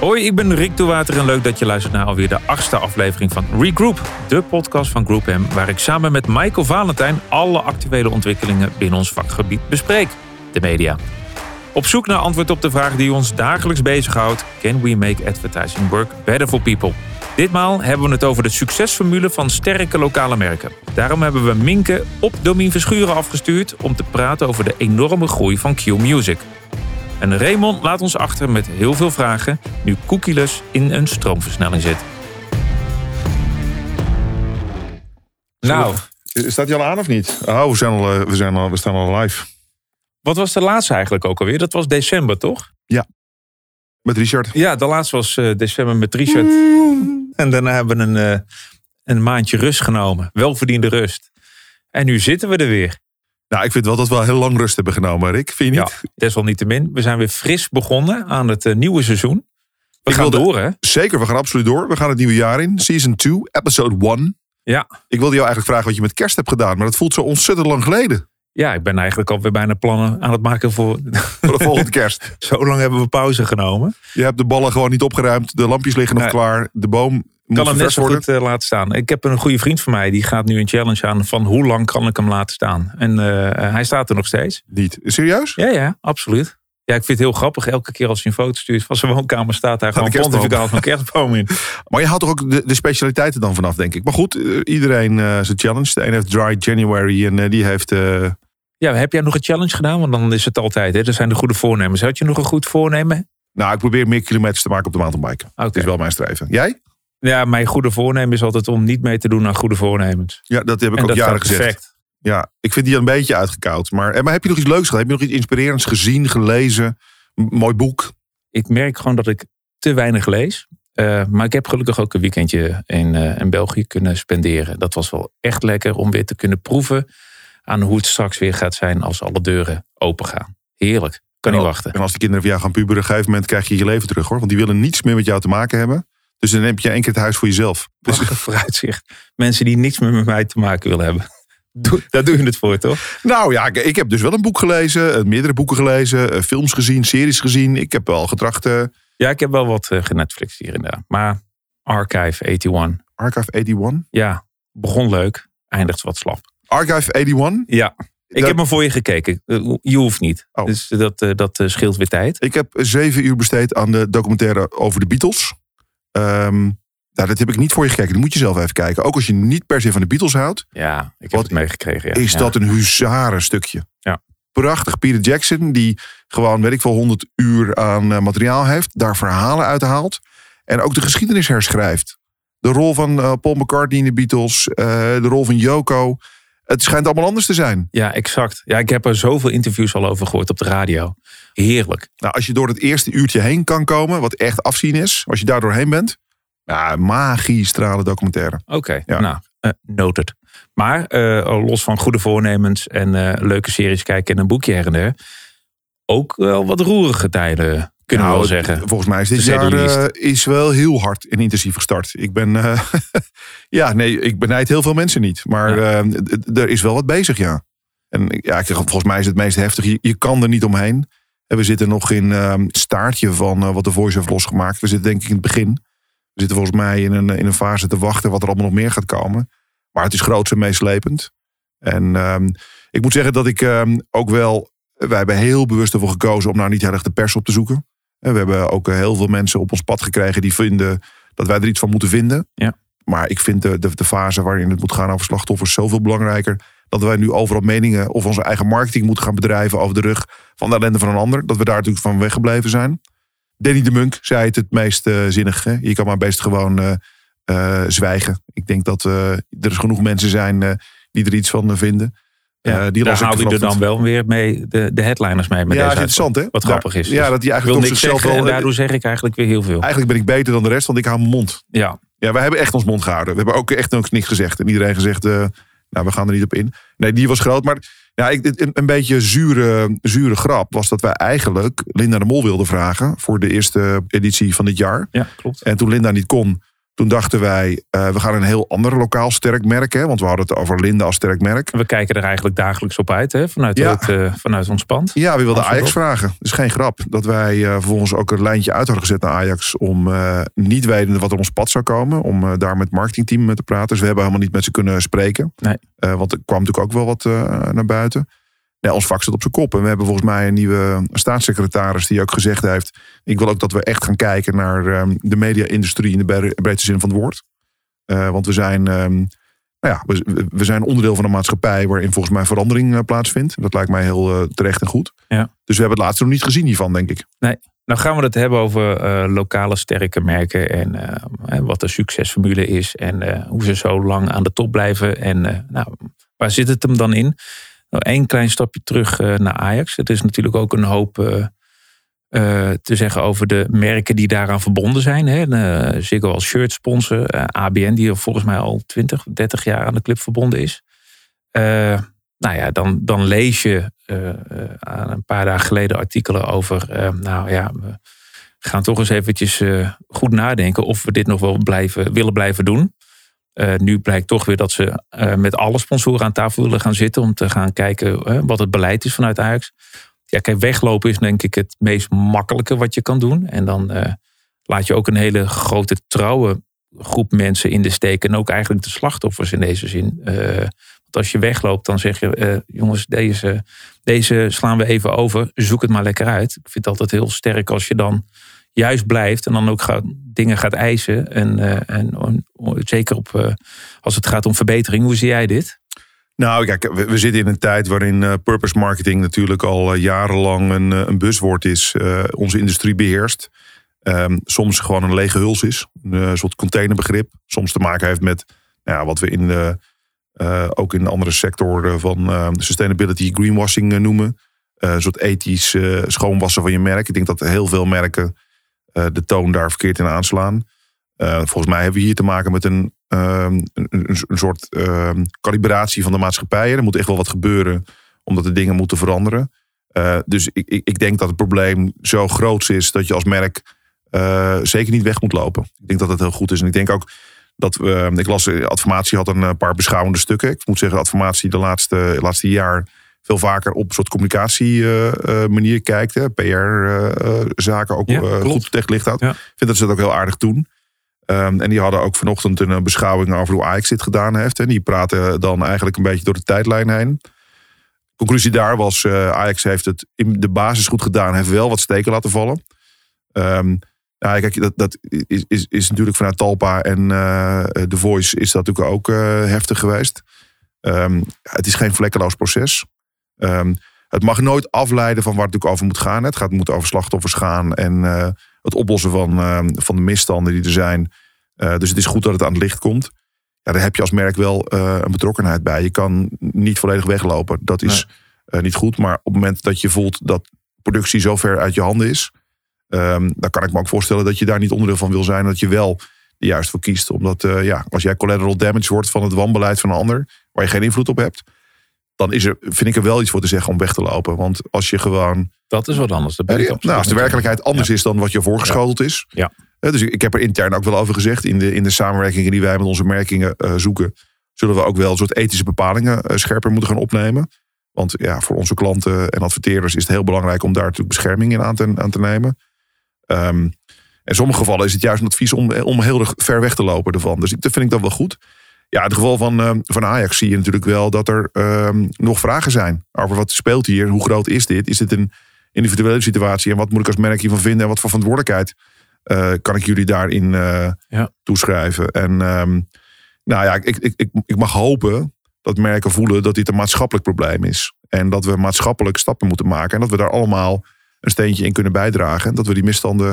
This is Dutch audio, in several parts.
Hoi, ik ben Rick de Water en leuk dat je luistert naar alweer de achtste aflevering van Regroup, de podcast van Group M, waar ik samen met Michael Valentijn alle actuele ontwikkelingen binnen ons vakgebied bespreek, de media. Op zoek naar antwoord op de vraag die ons dagelijks bezighoudt: Can we make advertising work better for people? Ditmaal hebben we het over de succesformule van sterke lokale merken. Daarom hebben we Minke op Domien Verschuren afgestuurd om te praten over de enorme groei van Q Music. En Raymond laat ons achter met heel veel vragen, nu Cookieless in een stroomversnelling zit. Nou, Staat hij al aan of niet? Oh, we, zijn al, eh, we, zijn al, we staan al live. wat was de laatste eigenlijk ook alweer? Dat was december, toch? Met Richard. Ja, de laatste was eh, december met Richard. En daarna hebben we een, eh, een maandje rust genomen. Welverdiende rust. En nu zitten we er weer. Nou, ik vind wel dat we wel heel lang rust hebben genomen, Rick. Vind je Ja, niet? desalniettemin. We zijn weer fris begonnen aan het eh, nieuwe seizoen. We Ik gaan door, hè? Zeker, we gaan absoluut door. We gaan het nieuwe jaar in. Season 2, episode 1. Ja. Ik wilde jou eigenlijk vragen wat je met kerst hebt gedaan. Maar dat voelt zo ontzettend lang geleden. Ja, ik ben eigenlijk alweer bijna plannen aan het maken voor... Voor de volgende kerst. Zo lang hebben we pauze genomen. Je hebt de ballen gewoon niet opgeruimd. De lampjes liggen nog Nee. klaar. De boom kan hem net zo goed eh, laten staan. Ik heb een goede vriend van mij, die gaat nu een challenge aan van hoe lang kan ik hem laten staan. En eh, hij staat er nog steeds. Niet. Serieus? Ja, ja, absoluut. Ja, ik vind het heel grappig. Elke keer als hij een foto stuurt van zijn woonkamer staat daar gewoon pontificaal van kerstboom in. Maar je haalt toch ook de, de specialiteiten dan vanaf, denk ik. Maar goed, eh, iedereen eh zijn challenge. De een heeft Dry January en eh, die heeft... eh, Ja, heb jij nog een challenge gedaan? Want dan is het altijd, hè? Er zijn de goede voornemens. Had je nog een goed voornemen? nou, ik probeer meer kilometers te maken op de mountainbike. Dat is wel mijn streven. Jij? Ja, mijn goede voornemen is altijd om niet mee te doen aan goede voornemens. Ja, dat heb ik en ook jaren gezegd. perfect. Ja, ik vind die een beetje uitgekoud. Maar, eh, maar heb je nog iets leuks gedaan? Heb je nog iets inspirerends gezien, gelezen? M- mooi boek? Ik merk gewoon dat ik te weinig lees. Eh, maar ik heb gelukkig ook een weekendje in, eh, in België kunnen spenderen. Dat was wel echt lekker om weer te kunnen proeven aan hoe het straks weer gaat zijn als alle deuren open gaan. Heerlijk. Kan niet Oh, wachten. En als de kinderen van jou gaan puberen, op een gegeven moment krijg je je leven terug hoor. Want die willen niets meer met jou te maken hebben. Dus dan heb je één keer het huis voor jezelf. Dus, Prachtig vooruitzicht. Mensen die niks meer met mij te maken willen hebben. Doe, daar doe je het voor, toch? nou ja, ik, ik heb dus wel een boek gelezen, eh, meerdere boeken gelezen, eh, films gezien, series gezien. Ik heb wel getracht uh, Ja, ik heb wel wat uh, hier en daar. Maar Archive 81. Archive 81. Ja, begon leuk. Eindigt wat slap. Archive 81? Ja. Ik Dat- heb hem voor je gekeken. Je hoeft niet. Oh. Dus dat, uh, dat scheelt weer tijd. Ik heb zeven uur besteed aan de documentaire over de Beatles. Ehm, nou, dat heb ik niet voor je gekeken. Die moet je zelf even kijken. Ook als je niet per se van de Beatles houdt. Ja, ik heb Wat het meegekregen. Ja. is ja. dat een huzarenstukje. Ja. Prachtig. Peter Jackson, die gewoon, weet ik veel, 100 uur aan uh, materiaal heeft. Daar verhalen uit haalt. En ook de geschiedenis herschrijft. De rol van uh, Paul McCartney in de Beatles. Uh, de rol van Yoko. Het schijnt allemaal anders te zijn. Ja, exact. Ja, ik heb er zoveel interviews al over gehoord op de radio. Heerlijk. Nou, als je door het eerste uurtje heen kan komen, wat echt afzien is. Als je daar doorheen bent. Ja, magistrale documentaire. Oké, okay, ja. nou, uh, noted. Maar uh, los van goede voornemens en uh, leuke series kijken en een boekje her en der. Ook wel wat roerige tijden, kunnen nou, we wel zeggen. Volgens mij is dit jaar uh, is wel heel hard en intensief gestart. Ik ben, uh, ja, nee, ik benijd heel veel mensen niet. Maar ja. uh, er is wel wat bezig, ja. En ja, volgens mij is het meest heftig. Je, je kan er niet omheen. En we zitten nog in het staartje van wat de Voice heeft losgemaakt. We zitten denk ik in het begin. We zitten volgens mij in een, in een fase te wachten wat er allemaal nog meer gaat komen. Maar het is groot en meeslepend. En um, ik moet zeggen dat ik um, ook wel... Wij hebben heel bewust ervoor gekozen om nou niet heel erg de pers op te zoeken. En we hebben ook heel veel mensen op ons pad gekregen die vinden dat wij er iets van moeten vinden. Ja. Maar ik vind de, de, de, fase waarin het moet gaan over slachtoffers zoveel belangrijker. Dat wij nu overal meningen of onze eigen marketing moeten gaan bedrijven over de rug van de ellende van een ander. Dat we daar natuurlijk van weggebleven zijn. Danny de Munk zei het het meest uh, zinnig. Hè? Je kan maar best gewoon uh, uh, zwijgen. Ik denk dat er genoeg mensen zijn die er iets van vinden. Ja, die daar haalt hij er dan wel weer mee de, de headliners mee. Met ja, deze interessant hè. Wat grappig is. Ja, dat hij eigenlijk wil niks zeggen en daardoor zeg ik eigenlijk weer heel veel. Eigenlijk ben ik beter dan de rest, want ik hou mijn mond. Ja. Ja, wij hebben echt ons mond gehouden. We hebben ook echt nog niks gezegd. En iedereen gezegd, uh, nou, we gaan er niet op in. Nee, die was groot. Maar ja, ik, een, een beetje zure, zure grap was dat wij eigenlijk Linda de Mol wilden vragen voor de eerste editie van dit jaar. Ja, klopt. En toen Linda niet kon, Toen dachten wij, uh, we gaan een heel ander lokaal sterk merk. Hè, want we hadden het over Linde als sterk merk. We kijken er eigenlijk dagelijks op uit, hè, vanuit, ja. het, uh, vanuit ons pand. Ja, we wilden Ajax vragen. Dat is geen grap. Dat wij uh, vervolgens ook een lijntje uit hadden gezet naar Ajax. Om niet wetende wat er ons pad zou komen. Om daar met het marketingteam mee te praten. Dus we hebben helemaal niet met ze kunnen spreken. Nee. want er kwam natuurlijk ook wel wat naar buiten. Ja, ons vak zit op zijn kop. En we hebben volgens mij een nieuwe staatssecretaris die ook gezegd heeft... ik wil ook dat we echt gaan kijken naar um, de media-industrie... in de breedste zin van het woord. Uh, want we zijn, um, nou ja, we, we, zijn onderdeel van een maatschappij... waarin volgens mij verandering uh, plaatsvindt. Dat lijkt mij heel uh, terecht en goed. Ja. Dus we hebben het laatste nog niet gezien hiervan, denk ik. Nee. Nou gaan we het hebben over lokale sterke merken... en wat de succesformule is... en hoe ze zo lang aan de top blijven. En nou, waar zit het hem dan in... Nou, één klein stapje terug uh, naar Ajax. Het is natuurlijk ook een hoop uh, uh, te zeggen over de merken die daaraan verbonden zijn. Hè. Ziggo als shirt sponsor. ABN die volgens mij al 20, 30 jaar aan de club verbonden is. nou ja, dan, dan lees je een paar dagen geleden artikelen over... nou ja, we gaan toch eens eventjes goed nadenken... of we dit nog wel blijven, willen blijven doen. Uh, nu blijkt toch weer dat ze uh, met alle sponsoren aan tafel willen gaan zitten om te gaan kijken uh, wat het beleid is vanuit Ajax. Ja, kijk, weglopen is denk ik het meest makkelijke wat je kan doen. En dan laat je ook een hele grote trouwe groep mensen in de steek. En ook eigenlijk de slachtoffers in deze zin. want als je wegloopt, dan zeg je: jongens, deze, deze slaan we even over. Zoek het maar lekker uit. Ik vind het altijd heel sterk als je dan juist blijft en dan ook gaat, dingen gaat eisen. En, uh, en zeker op, uh, als het gaat om verbetering. Hoe zie jij dit? Nou, kijk, we, zitten in een tijd waarin uh, purpose marketing natuurlijk al jarenlang een, een buzzwoord is. onze industrie beheerst. Um, soms gewoon een lege huls is. Een soort containerbegrip. Soms te maken heeft met nou ja, wat we in de, ook in andere sectoren van sustainability greenwashing noemen. een soort ethisch schoonwassen van je merk. Ik denk dat heel veel merken de toon daar verkeerd in aanslaan. Uh, volgens mij hebben we hier te maken met een, um, een, een, soort um, calibratie van de maatschappij. Er moet echt wel wat gebeuren, omdat de dingen moeten veranderen. Uh, dus ik, ik, ik, denk dat het probleem zo groot is dat je als merk zeker niet weg moet lopen. Ik denk dat het heel goed is. En ik denk ook dat we. Ik las, Adformatie had een paar beschouwende stukken. Ik moet zeggen, Adformatie de laatste, laatste jaar veel vaker op een soort communicatie uh, manier kijkt. PR-zaken ook ja, goed tegen licht houdt. Ik vind dat ze dat ook heel aardig doen. Um, en die hadden ook vanochtend een beschouwing over hoe Ajax dit gedaan heeft. En die praten dan eigenlijk een beetje door de tijdlijn heen. Conclusie daar was, uh, Ajax heeft het in de basis goed gedaan. Heeft wel wat steken laten vallen. Um, ja, kijk, dat, dat is, is, is natuurlijk vanuit Talpa en uh, The Voice is dat natuurlijk ook uh, heftig geweest. Um, het is geen vlekkeloos proces. Um, het mag nooit afleiden van waar het natuurlijk over moet gaan. Het gaat, moet over slachtoffers gaan en uh, het oplossen van, uh, van de misstanden die er zijn. Uh, dus het is goed dat het aan het licht komt. Ja, daar heb je als merk wel een betrokkenheid bij. Je kan niet volledig weglopen. Dat is nee. niet goed. Maar op het moment dat je voelt dat productie zo ver uit je handen is. Um, dan kan ik me ook voorstellen dat je daar niet onderdeel van wil zijn. Dat je wel er juist voor kiest. Omdat ja, als jij collateral damage wordt van het wanbeleid van een ander. Waar je geen invloed op hebt dan is er, vind ik er wel iets voor te zeggen om weg te lopen. Want als je gewoon. Dat is wat anders. Dat ja, nou, als de werkelijkheid anders is dan wat je voorgeschoteld is. Ja. dus ik heb er intern ook wel over gezegd. In de, in de samenwerkingen die wij met onze merkingen uh, zoeken. zullen we ook wel een soort ethische bepalingen uh, scherper moeten gaan opnemen. Want ja, voor onze klanten en adverteerders is het heel belangrijk om daar natuurlijk bescherming in aan te, aan te nemen. Um, in sommige gevallen is het juist een advies om, om heel erg ver weg te lopen ervan. Dus dat vind ik dan wel goed. Ja, in het geval van, uh, van Ajax zie je natuurlijk wel dat er uh, nog vragen zijn over wat speelt hier. Hoe groot is dit? Is dit een individuele situatie? En wat moet ik als merk hiervan vinden? En wat voor verantwoordelijkheid uh, kan ik jullie daarin ja. toeschrijven? En um, nou ja, ik, ik, ik, ik mag hopen dat merken voelen dat dit een maatschappelijk probleem is. En dat we maatschappelijk stappen moeten maken. En dat we daar allemaal een steentje in kunnen bijdragen. En dat we die misstanden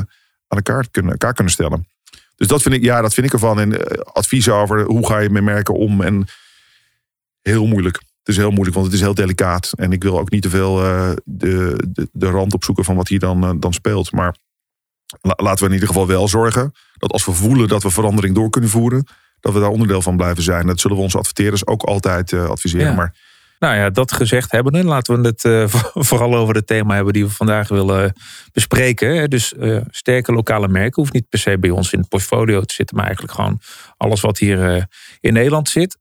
aan elkaar kunnen, elkaar kunnen stellen. Dus dat vind ik, ja, dat vind ik ervan. En uh, advies over hoe ga je met merken om. En heel moeilijk. Het is heel moeilijk, want het is heel delicaat. En ik wil ook niet te veel uh, de, de, de rand opzoeken van wat hier dan, uh, dan speelt. Maar la, laten we in ieder geval wel zorgen dat als we voelen dat we verandering door kunnen voeren, dat we daar onderdeel van blijven zijn. Dat zullen we onze adverteerders ook altijd adviseren. Ja. Maar Nou ja, dat gezegd hebben, laten we het uh, vooral over het thema hebben die we vandaag willen bespreken. Dus uh, sterke lokale merken hoeft niet per se bij ons in het portfolio te zitten, maar eigenlijk gewoon alles wat hier uh, in Nederland zit.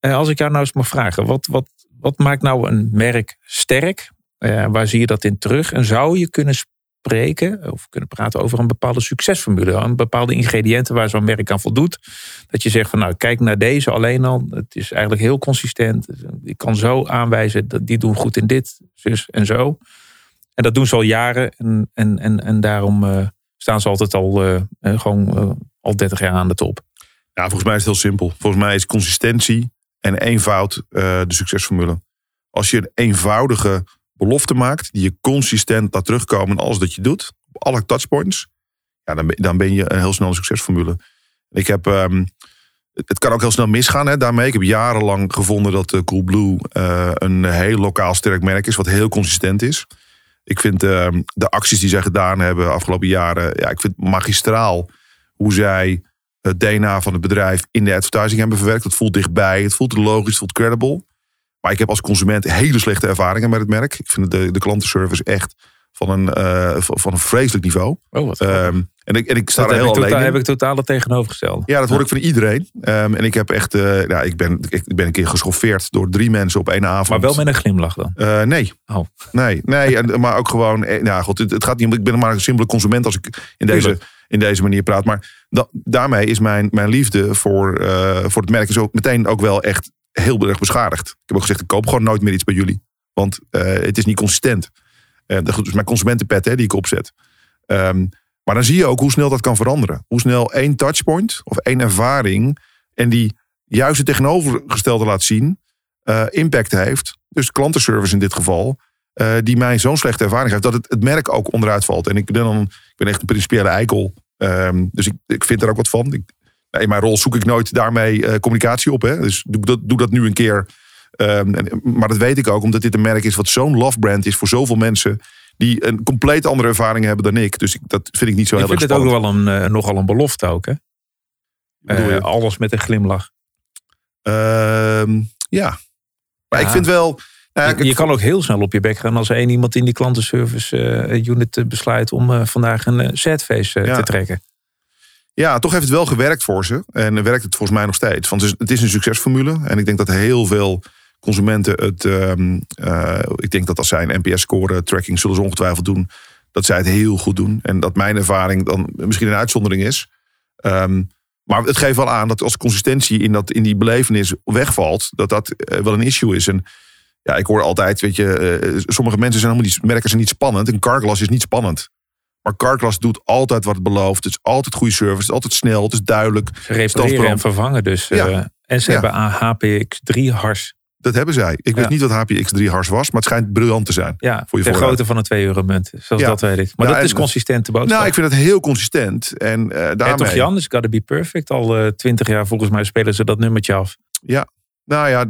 als ik jou nou eens mag vragen, wat, wat, wat maakt nou een merk sterk? waar zie je dat in terug? En zou je kunnen spreken of kunnen praten over een bepaalde succesformule, een bepaalde ingrediënten waar zo'n merk aan voldoet. Dat je zegt van nou kijk naar deze alleen al, het is eigenlijk heel consistent. Ik kan zo aanwijzen dat die doen goed in dit, zus en zo. En dat doen ze al jaren en, en, en, en daarom uh, staan ze altijd al uh, gewoon uh, al 30 jaar aan de top. Ja, volgens mij is het heel simpel. Volgens mij is consistentie en eenvoud de succesformule. Als je een eenvoudige belofte maakt, die je consistent laat terugkomen alles dat je doet, op alle touchpoints, ja, dan, ben, dan ben je een heel snel succesformule. Ik heb, um, het kan ook heel snel misgaan hè, daarmee. Ik heb jarenlang gevonden dat uh, Coolblue uh, een heel lokaal sterk merk is, wat heel consistent is. Ik vind uh, de acties die zij gedaan hebben afgelopen jaren, ja, ik vind magistraal hoe zij het DNA van het bedrijf in de advertising hebben verwerkt. Het voelt dichtbij, het voelt logisch, het voelt credible. Maar ik heb als consument hele slechte ervaringen met het merk. Ik vind de, de klantenservice echt van een, uh, van een vreselijk niveau. Oh, wat um, en ik, en ik sta dat er heel alleen totaal, heb ik totaal het tegenovergestelde. Ja, dat hoor ik van iedereen. Um, en ik heb echt, uh, ja, ik ben, ik ben een keer geschoffeerd door drie mensen op één avond. Maar wel met een glimlach dan? Uh, nee. Oh. Nee, nee en, maar ook gewoon, nou goed, het, het, gaat niet om, ik ben maar een simpele consument als ik in deze, in deze manier praat. Maar da, daarmee is mijn, mijn liefde voor, voor het merk is ook meteen ook wel echt heel erg beschadigd. Ik heb ook gezegd, ik koop gewoon nooit meer iets bij jullie. Want uh, het is niet consistent. Uh, dat is mijn consumentenpet hè, die ik opzet. Um, maar dan zie je ook hoe snel dat kan veranderen. Hoe snel één touchpoint of één ervaring... en die juist het tegenovergestelde laat zien... Uh, impact heeft. Dus klantenservice in dit geval... die mij zo'n slechte ervaring geeft... dat het, het merk ook onderuit valt. En ik ben, dan, ik ben echt een principiële eikel. Um, dus ik, ik vind er ook wat van. Ik, in mijn rol zoek ik nooit daarmee uh, communicatie op. Hè? Dus doe dat, doe dat nu een keer. Um, en, maar dat weet ik ook, omdat dit een merk is wat zo'n love brand is voor zoveel mensen. Die een compleet andere ervaring hebben dan ik. Dus ik, dat vind ik niet zo ik heel erg. Ik vind het ook wel een, uh, nogal een belofte ook, hè? Uh, alles met een glimlach. Ehm, ja. Maar ja. ik vind wel... Nou, je, je kan ook heel snel op je bek gaan als er één iemand in die klantenservice unit besluit om vandaag een setface ja. te trekken. Ja, toch heeft het wel gewerkt voor ze. En werkt het volgens mij nog steeds. Want het is een succesformule. En ik denk dat heel veel consumenten het. Um, uh, ik denk dat als zij een NPS-score tracking zullen ze ongetwijfeld doen. Dat zij het heel goed doen. En dat mijn ervaring dan misschien een uitzondering is. Um, maar het geeft wel aan dat als consistentie in, dat, in die belevenis wegvalt, dat dat uh, wel een issue is. En ja, ik hoor altijd, weet je, uh, sommige mensen zijn helemaal niet, merken ze niet spannend. Een carglass is niet spannend. Maar Carglass doet altijd wat het belooft. Het is altijd goede service. Het is altijd snel. Het is duidelijk. Ze repareren en vervangen dus. Ja. Uh, en ze ja. hebben HPX3 hars. Dat hebben zij. Ik ja. weet niet wat HPX3 hars was, maar het schijnt briljant te zijn. Ja, voor je de grootte van een 2 euro munt. Zoals dat weet ik. Maar dat is consistente boodschap. Nou, ik vind het heel consistent. En uh, daarmee... toch Jan, is gotta be perfect. Al twintig uh, jaar volgens mij spelen ze dat nummertje af. Ja, nou ja,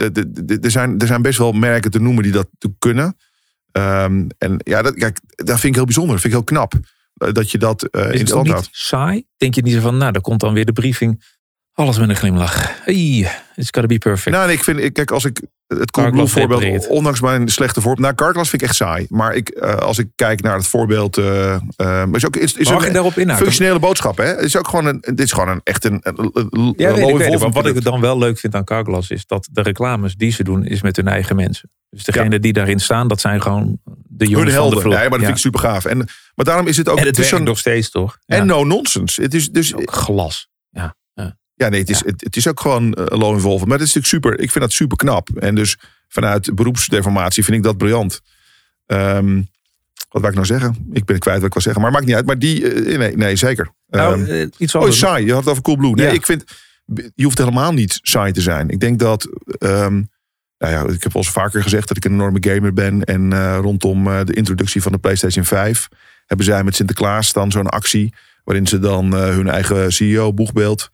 er zijn, er zijn best wel merken te noemen die dat kunnen. Um, en ja, dat, kijk, dat vind ik heel bijzonder. Dat vind ik heel knap. Eh, dat je dat uh, in stand houdt. saai? Denk je niet zo van, nou, dan komt dan weer de briefing. Alles met een glimlach. Hey, it's gotta be perfect. Nou, nee, ik vind, kijk, als ik het Coolblue voorbeeld, ondanks mijn slechte voorbeeld, nou, Carglass vind ik echt saai. Maar ik, uh, als ik kijk naar het voorbeeld, uh, uh, is ook is, is Mag een daarop inhaken? functionele boodschap, hè? Het is ook gewoon een, dit is gewoon een echt een, een, een ja, weet ik, weet maar wat ik dan wel leuk vind aan Carglass is dat de reclames die ze doen is met hun eigen mensen. Dus degene ja. die daarin staan, dat zijn gewoon de jongens hun helden. van de Nee, maar dat ja. vind ik super gaaf. En maar daarom is het ook. En het, het is nog steeds toch? Ja. En no nonsense. Het is dus ook glas. Ja. Ja, ja nee, het is, het, het, is ook gewoon uh, low involvement. Maar het is natuurlijk super. Ik vind dat super knap. En dus vanuit beroepsdeformatie vind ik dat briljant. Um, wat wou ik nou zeggen? Ik ben kwijt wat ik wil zeggen. Maar maakt niet uit. Maar die, uh, nee, nee, zeker. Nou, um, iets oh, saai. Je had het over Coolblue. Nee, ik vind. Je hoeft helemaal niet saai te zijn. Ik denk dat. Um, nou ja, ik heb al eens vaker gezegd dat ik een enorme gamer ben. En uh, rondom uh, de introductie van de PlayStation 5 hebben zij met Sinterklaas dan zo'n actie. Waarin ze dan uh, hun eigen CEO, boegbeeld.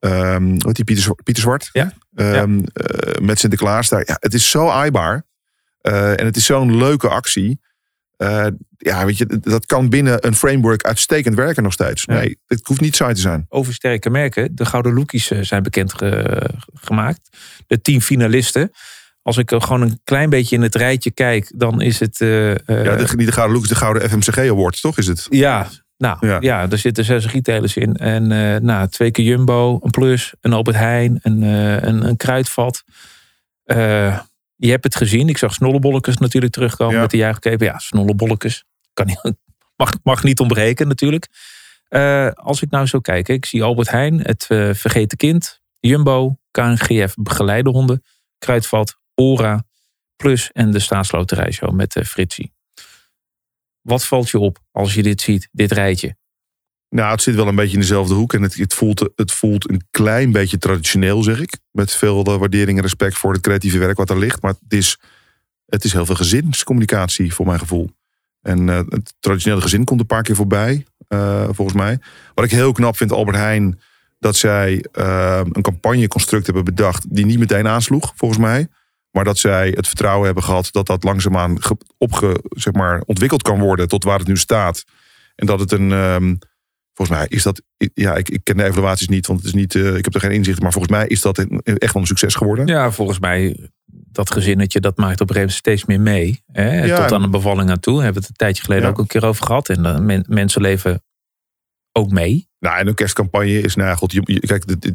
Um, wat die Pieter, Pieter Zwart? Ja. Um, ja. met Sinterklaas daar. Ja, het is zo aaibaar. en het is zo'n leuke actie. Ja, weet je, dat kan binnen een framework uitstekend werken nog steeds. Ja. Nee, het hoeft niet saai te zijn. Over sterke merken. De Gouden Loekies zijn bekend ge gemaakt. De tien finalisten. als ik gewoon een klein beetje in het rijtje kijk, dan is het. Uh, ja, de, niet de Gouden Look, de Gouden FMCG Award, toch? Is het? Ja, nou ja, ja er zitten zes retailers in. En uh, nou, twee keer Jumbo, een Plus, een Albert Heijn, een, een, een kruidvat. Je hebt het gezien. Ik zag Snollebollekes natuurlijk terugkomen met de juichkeper. Ja, Snollebollekes. Kan niet, mag, mag niet ontbreken natuurlijk. als ik nou zo kijk, ik zie Albert Heijn, het Vergeten Kind, Jumbo, KNGF Begeleidehonden, Kruidvat, Ora, Plus en de staatsloterijshow met uh, Fritsie. Wat valt je op als je dit ziet, dit rijtje? Nou, het zit wel een beetje in dezelfde hoek. En het, het, voelt, het voelt een klein beetje traditioneel, zeg ik. Met veel eh, waardering en respect voor het creatieve werk wat er ligt. Maar het is, het is heel veel gezinscommunicatie, voor mijn gevoel. En uh, het traditionele gezin komt een paar keer voorbij, uh, volgens mij. Wat ik heel knap vind, Albert Heijn, dat zij uh, een campagneconstruct hebben bedacht die niet meteen aansloeg, volgens mij. Maar dat zij het vertrouwen hebben gehad dat dat langzaamaan opge, zeg maar, ontwikkeld kan worden tot waar het nu staat. En dat het een. Um, volgens mij is dat. Ja, ik, ik ken de evaluaties niet, want het is niet. Uh, ik heb er geen inzicht. Maar volgens mij is dat echt wel een succes geworden. Ja, volgens mij. Dat gezinnetje dat maakt op een gegeven moment steeds meer mee. Hè? Ja, Tot aan de bevalling aan toe. Hebben we het een tijdje geleden ook een keer over gehad. En dan men, mensen leven ook mee. Nou, en een kerstcampagne is, nou ja, god, je, kijk, de, de,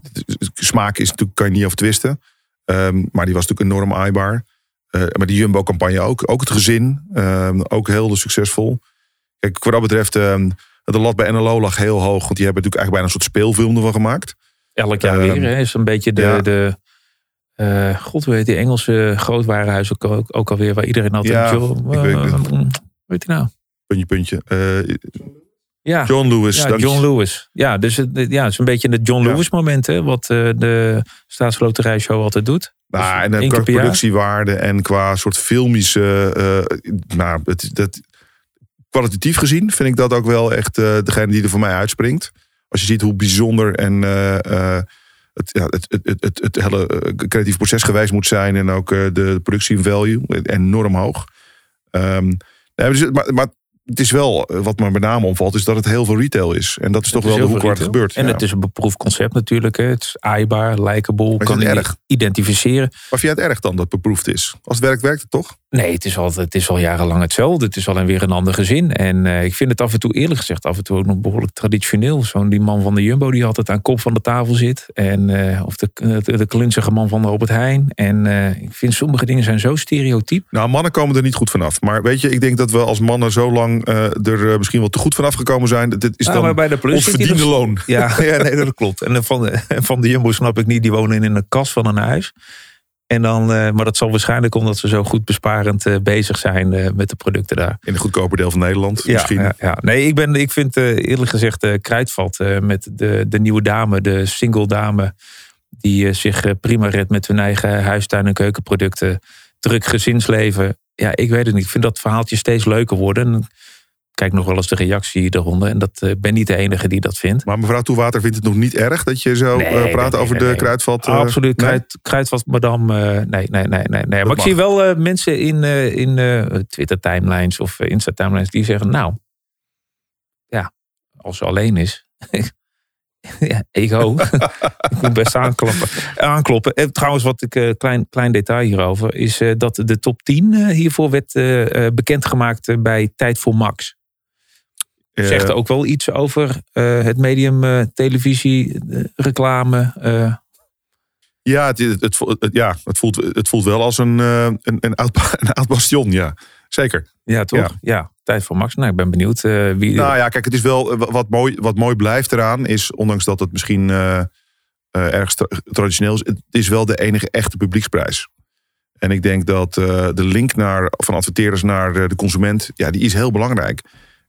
smaak is natuurlijk, kan je niet over twisten. Um, maar die was natuurlijk enorm aaibaar. Uh, maar die Jumbo-campagne ook. Ook het gezin, um, ook heel succesvol. Kijk, wat dat betreft, um, de lat bij NLO lag heel hoog. Want die hebben natuurlijk eigenlijk bijna een soort speelfilm ervan gemaakt. Elk jaar weer, hè, is een beetje de... Ja. de uh, God, heet die Engelse grootwarenhuis ook, ook, ook alweer, waar iedereen altijd... Ja, joh, uh, weet, weet je nou? Puntje, puntje. Uh, ja. John Lewis. Ja, John Lewis. Ja, dus het, ja, het is een beetje het John Lewis moment, hè, wat uh, de Staatsloterijshow altijd doet. Nou, dus en qua productiewaarde en qua soort filmische. Nou, het, dat, kwalitatief gezien vind ik dat ook wel echt uh, degene die er voor mij uitspringt. Als je ziet hoe bijzonder en het, ja, het, het, het, het, hele creatief proces geweest moet zijn. En ook de productie value enorm hoog. Dus, maar, maar het is wel, eh, wat me met name omvalt, is dat het heel veel retail is. En dat is toch wel de hoek waar het gebeurt. En het is een beproefd concept natuurlijk. Hè. Het is aaibaar, likeable, kan je erg? identificeren. Maar vind je het erg dan dat het beproefd is? Als het werkt, werkt het toch? Nee, het is, al, het is al jarenlang hetzelfde. Het is alleen weer een ander gezin. En uh, ik vind het af en toe, eerlijk gezegd, af en toe ook nog behoorlijk traditioneel. Zo'n die man van de Jumbo die altijd aan kop van de tafel zit. En, uh, of de, de, de klunzige man van de Albert Heijn. En uh, ik vind sommige dingen zijn zo stereotyp. Nou, mannen komen er niet goed vanaf. Maar weet je, ik denk dat we als mannen zo lang er misschien wel te goed vanaf gekomen zijn. Dit is nou, dan bij de plus ons verdiende dus- loon. Ja, ja nee, dat klopt. En van de, van de Jumbo snap ik niet, die wonen in een kast van een huis. En dan, uh, maar dat zal waarschijnlijk omdat ze zo goed besparend uh, bezig zijn uh, met de producten daar. In de goedkope deel van Nederland ja, misschien. Ja, ja. Nee, ik, ben, ik vind eerlijk gezegd Kruidvat met de, de nieuwe dame, de single dame... die zich prima redt met hun eigen huistuin- en keukenproducten. Druk gezinsleven. Ja, ik weet het niet. Ik vind dat verhaaltje steeds leuker worden kijk nog wel eens de reactie eronder. En dat uh, ben niet de enige die dat vindt. Maar mevrouw Toewater vindt het nog niet erg dat je zo nee, uh, praat over de kruidvat? Uh, Absoluut, kruid, kruidvat madame. nee, nee, nee, nee. nee. Maar ik zie wel mensen in, in Twitter timelines of Insta timelines die zeggen, nou, ja, als ze alleen is. ja, ego. ik moet best aankloppen. aankloppen. En trouwens, wat ik, klein, klein detail hierover, is dat de top 10 hiervoor werd bekendgemaakt bij Tijd voor Max. Zegt ook wel iets over het medium televisie, reclame. Ja, het, het, het, ja het, voelt, het voelt wel als een, een, een, oud, een oud bastion, ja. Zeker. Ja, toch? Ja. tijd voor Max. Nou, ik ben benieuwd wie... Nou ja, kijk, het is wel... Wat mooi, wat mooi blijft eraan is, ondanks dat het misschien erg traditioneel is... het is wel de enige echte publieksprijs. En ik denk dat de link naar, van adverteerders naar de consument... ja, die is heel belangrijk.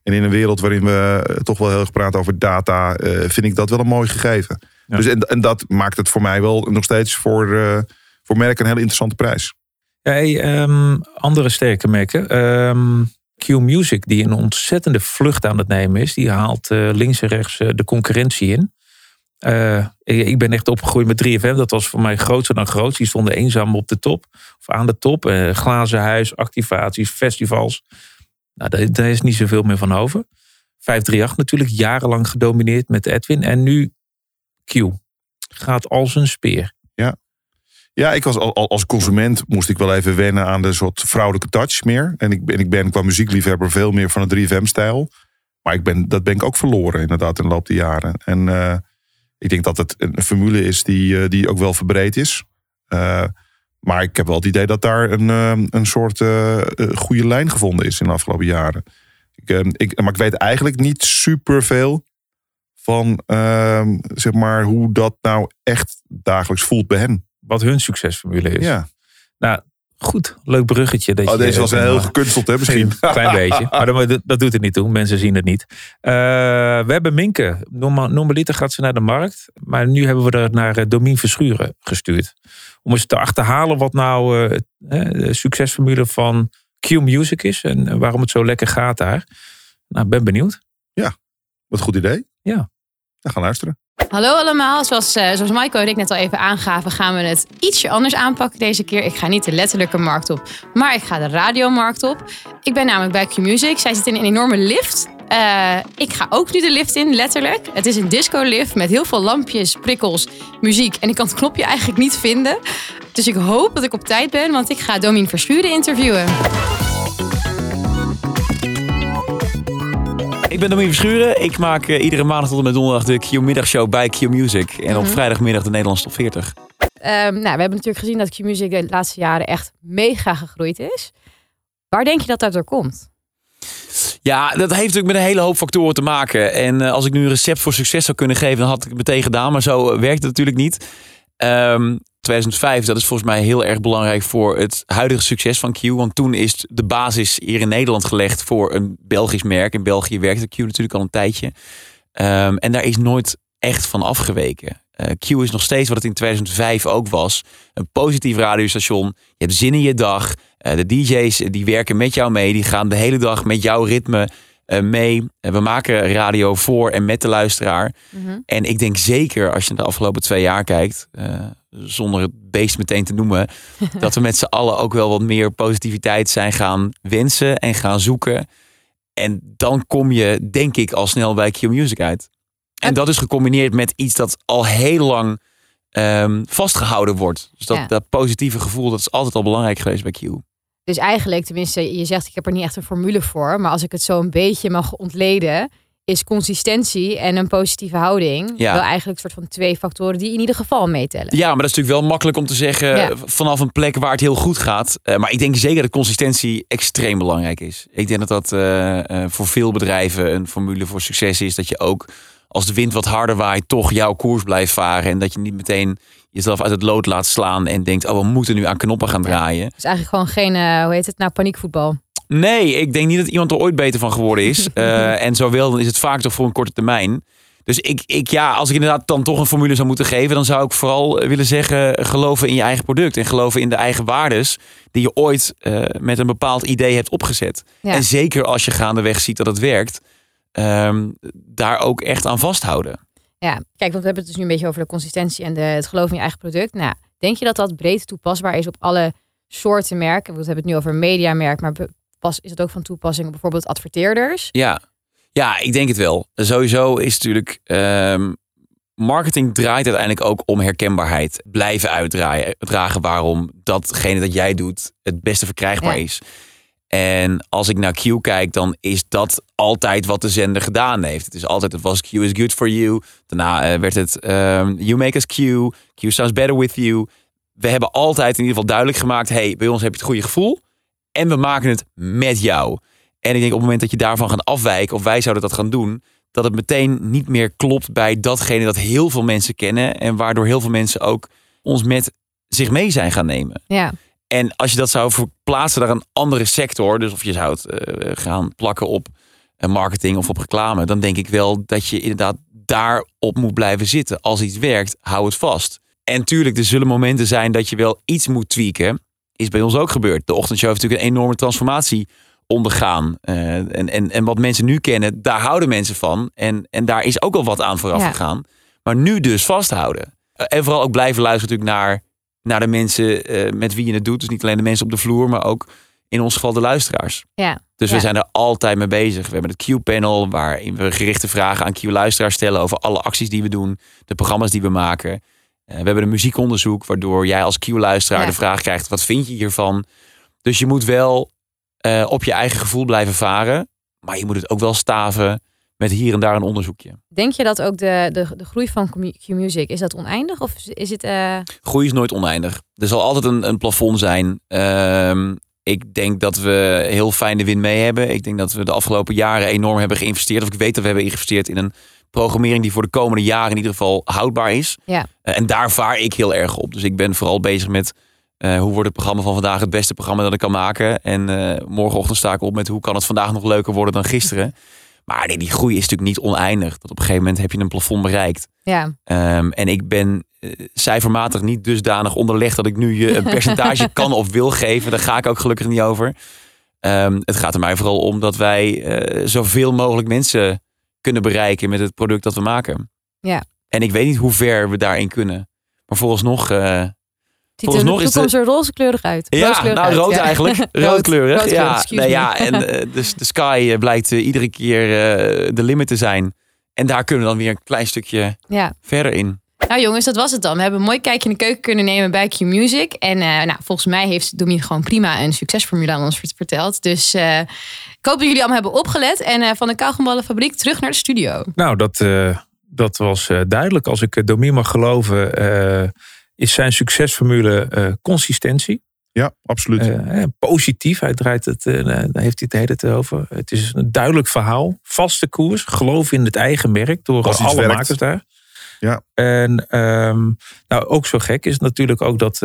En in een wereld waarin we eh, toch wel heel erg praten over data, eh, vind ik dat wel een mooi gegeven. Dus en, en, dat maakt het voor mij wel nog steeds voor, uh, voor merken een hele interessante prijs. Um, andere sterke merken. Um, Q Music, die een ontzettende vlucht aan het nemen is, die haalt uh, links en rechts de concurrentie in. Uh, ik ben echt opgegroeid met 3FM. Dat was voor mij groter dan groot. Die stonden eenzaam op de top. Of aan de top. Uh, glazen huis, activaties, festivals. Nou, daar, is niet zoveel meer van over. 538 natuurlijk jarenlang gedomineerd met Edwin. En nu Q. Gaat als een speer. Ja. Ik was al, als consument moest ik wel even wennen aan de soort vrouwelijke touch meer. En ik ben, ik ben qua muziekliefhebber veel meer van de 3FM-stijl. Maar ik ben, dat ben ik ook verloren inderdaad in de loop der jaren. En uh, ik denk dat het een formule is die, uh, die ook wel verbreed is. Uh, maar ik heb wel het idee dat daar een, een soort goede lijn gevonden is in de afgelopen jaren. Ik, ik, maar ik weet eigenlijk niet superveel van zeg maar, hoe dat nou echt dagelijks voelt bij hen. Wat hun succesformule is. Ja. Nou, goed. Leuk bruggetje. Dat oh, je, deze was heel uh, gekunsteld, hè, misschien. Een klein beetje. Maar dat, dat, doet het niet toe. Mensen zien het niet. Uh, we hebben Minke. Normaliter gaat ze naar de markt. Maar nu hebben we er naar uh, Domien Verschuren gestuurd. Om eens te achterhalen wat nou uh, de succesformule van Q Music is. En waarom het zo lekker gaat daar. Nou, ben benieuwd. Ja, wat een goed idee. Ja. We gaan luisteren. Hallo allemaal, zoals, uh, zoals Michael en ik net al even aangaven, gaan we het ietsje anders aanpakken deze keer. Ik ga niet de letterlijke markt op, maar ik ga de radiomarkt op. Ik ben namelijk bij Q-Music. Zij zit in een enorme lift. Uh, ik ga ook nu de lift in, letterlijk. Het is een disco-lift met heel veel lampjes, prikkels, muziek. En ik kan het knopje eigenlijk niet vinden. Dus ik hoop dat ik op tijd ben, want ik ga Domien Verschuren interviewen. Ik ben Domien Verschuren. Ik maak uh, iedere maandag tot en met donderdag de Q-middagshow bij Q-Music. En op vrijdagmiddag de Nederlandse top 40. Um, nou, we hebben natuurlijk gezien dat Q-Music de laatste jaren echt mega gegroeid is. Waar denk je dat dat door komt? Ja, dat heeft natuurlijk met een hele hoop factoren te maken. En uh, als ik nu een recept voor succes zou kunnen geven, dan had ik het meteen gedaan. Maar zo werkt het natuurlijk niet. Um, 2005, dat is volgens mij heel erg belangrijk voor het huidige succes van Q. Want toen is de basis hier in Nederland gelegd voor een Belgisch merk. In België werkte Q natuurlijk al een tijdje. Um, en daar is nooit echt van afgeweken. Uh, Q is nog steeds wat het in 2005 ook was. Een positief radiostation. Je hebt zin in je dag. Uh, de DJ's die werken met jou mee. Die gaan de hele dag met jouw ritme mee. we maken radio voor en met de luisteraar. Mm -hmm. En ik denk zeker als je de afgelopen twee jaar kijkt zonder het beest meteen te noemen, dat we met z'n allen ook wel wat meer positiviteit zijn gaan wensen en gaan zoeken. En dan kom je, denk ik, al snel bij Q Music uit. En dat is gecombineerd met iets dat al heel lang um, vastgehouden wordt. Dus dat, ja. dat positieve gevoel, dat is altijd al belangrijk geweest bij Q. Dus eigenlijk, tenminste, je zegt ik heb er niet echt een formule voor. Maar als ik het zo een beetje mag ontleden, is consistentie en een positieve houding. Ja. Wel eigenlijk een soort van twee factoren die in ieder geval meetellen. Ja, maar dat is natuurlijk wel makkelijk om te zeggen ja. vanaf een plek waar het heel goed gaat. Uh, maar ik denk zeker dat consistentie extreem belangrijk is. Ik denk dat dat uh, uh, voor veel bedrijven een formule voor succes is. Dat je ook als de wind wat harder waait, toch jouw koers blijft varen. En dat je niet meteen jezelf uit het lood laat slaan en denkt, oh, we moeten nu aan knoppen gaan draaien. Het is eigenlijk gewoon geen, hoe heet het nou, paniekvoetbal. Nee, ik denk niet dat iemand er ooit beter van geworden is. uh, en zo wel, dan is het vaak toch voor een korte termijn. Dus ik, ik, ja, als ik inderdaad dan toch een formule zou moeten geven, dan zou ik vooral willen zeggen: geloven in je eigen product en geloven in de eigen waardes die je ooit uh, met een bepaald idee hebt opgezet. Ja. En zeker als je gaandeweg ziet dat het werkt, um, daar ook echt aan vasthouden. Ja, kijk, want we hebben het dus nu een beetje over de consistentie en de, het geloof in je eigen product. Nou, denk je dat dat breed toepasbaar is op alle soorten merken? We hebben het nu over een mediamerk, maar pas, is het ook van toepassing op bijvoorbeeld adverteerders? Ja. ja, ik denk het wel. Sowieso is natuurlijk. Um, marketing draait uiteindelijk ook om herkenbaarheid. Blijven uitdragen waarom datgene dat jij doet het beste verkrijgbaar ja. is. En als ik naar Q kijk, dan is dat altijd wat de zender gedaan heeft. Het is altijd, het was Q is good for you. Daarna uh, werd het um, you make us Q. Q sounds better with you. We hebben altijd in ieder geval duidelijk gemaakt, hey, bij ons heb je het goede gevoel. En we maken het met jou. En ik denk op het moment dat je daarvan gaat afwijken, of wij zouden dat gaan doen, dat het meteen niet meer klopt bij datgene dat heel veel mensen kennen. En waardoor heel veel mensen ook ons met zich mee zijn gaan nemen. Ja. En als je dat zou verplaatsen naar een andere sector, dus of je zou het uh, gaan plakken op marketing of op reclame, dan denk ik wel dat je inderdaad daarop moet blijven zitten. Als iets werkt, hou het vast. En tuurlijk, er zullen momenten zijn dat je wel iets moet tweaken is bij ons ook gebeurd. De ochtendshow heeft natuurlijk een enorme transformatie ondergaan. Uh, en, en, en wat mensen nu kennen, daar houden mensen van. En, en daar is ook al wat aan vooraf ja. gegaan. Maar nu dus vasthouden. En vooral ook blijven luisteren natuurlijk naar, naar de mensen uh, met wie je het doet. Dus niet alleen de mensen op de vloer, maar ook in ons geval de luisteraars. Ja. Dus ja. we zijn er altijd mee bezig. We hebben het Q-panel, waarin we gerichte vragen aan Q-luisteraars stellen over alle acties die we doen, de programma's die we maken. we hebben een muziekonderzoek, waardoor jij als Q-luisteraar Ja. de vraag krijgt: wat vind je hiervan? Dus je moet wel eh, op je eigen gevoel blijven varen, maar je moet het ook wel staven met hier en daar een onderzoekje. Denk je dat ook de, de, de groei van Q-Music, is dat oneindig? Of is het... eh, Groei is nooit oneindig. Er zal altijd een, een plafond zijn. Ehm, ik denk dat we heel fijn de wind mee hebben. Ik denk dat we de afgelopen jaren enorm hebben geïnvesteerd. Of ik weet dat we hebben geïnvesteerd in een programmering die voor de komende jaren in ieder geval houdbaar is. Ja. Eh, en daar vaar ik heel erg op. Dus ik ben vooral bezig met eh, hoe wordt het programma van vandaag het beste programma dat ik kan maken. En morgenochtend sta ik op met hoe kan het vandaag nog leuker worden dan gisteren. Maar nee, die groei is natuurlijk niet oneindig. Dat op een gegeven moment heb je een plafond bereikt. ja, Ehm, en ik ben eh, cijfermatig niet dusdanig onderlegd dat ik nu je een percentage kan of wil geven. Daar ga ik ook gelukkig niet over. Ehm, het gaat er mij vooral om dat wij eh, zoveel mogelijk mensen kunnen bereiken met het product dat we maken. Ja. En ik weet niet hoe ver we daarin kunnen. Maar vooralsnog... eh ziet er de is de- toekomst er rozekleurig uit. ja, nou uit, rood ja. eigenlijk. Rood, Roodkleurig. roodkleurig, ja, nee, me. ja, en eh, dus de sky eh, blijkt eh, iedere keer eh, de limit te zijn. En daar kunnen we dan weer een klein stukje Ja. verder in. Nou jongens, dat was het dan. We hebben een mooi kijkje in de keuken kunnen nemen bij Q-Music. En eh, nou, volgens mij heeft Domien gewoon prima een succesformule aan ons vert- verteld. Dus eh, ik hoop dat jullie allemaal hebben opgelet. En eh, van de kauwgomballenfabriek terug naar de studio. Nou, dat, eh, dat was eh, duidelijk. Als ik uh, Domien mag geloven, eh, is zijn succesformule eh, consistentie. Ja, absoluut. Eh, positief, hij draait het, eh, daar heeft hij het de hele tijd over. Het is een duidelijk verhaal, vaste koers, geloof in het eigen merk door alle werkt. makers daar. Ja. En ehm, nou, ook zo gek is natuurlijk ook dat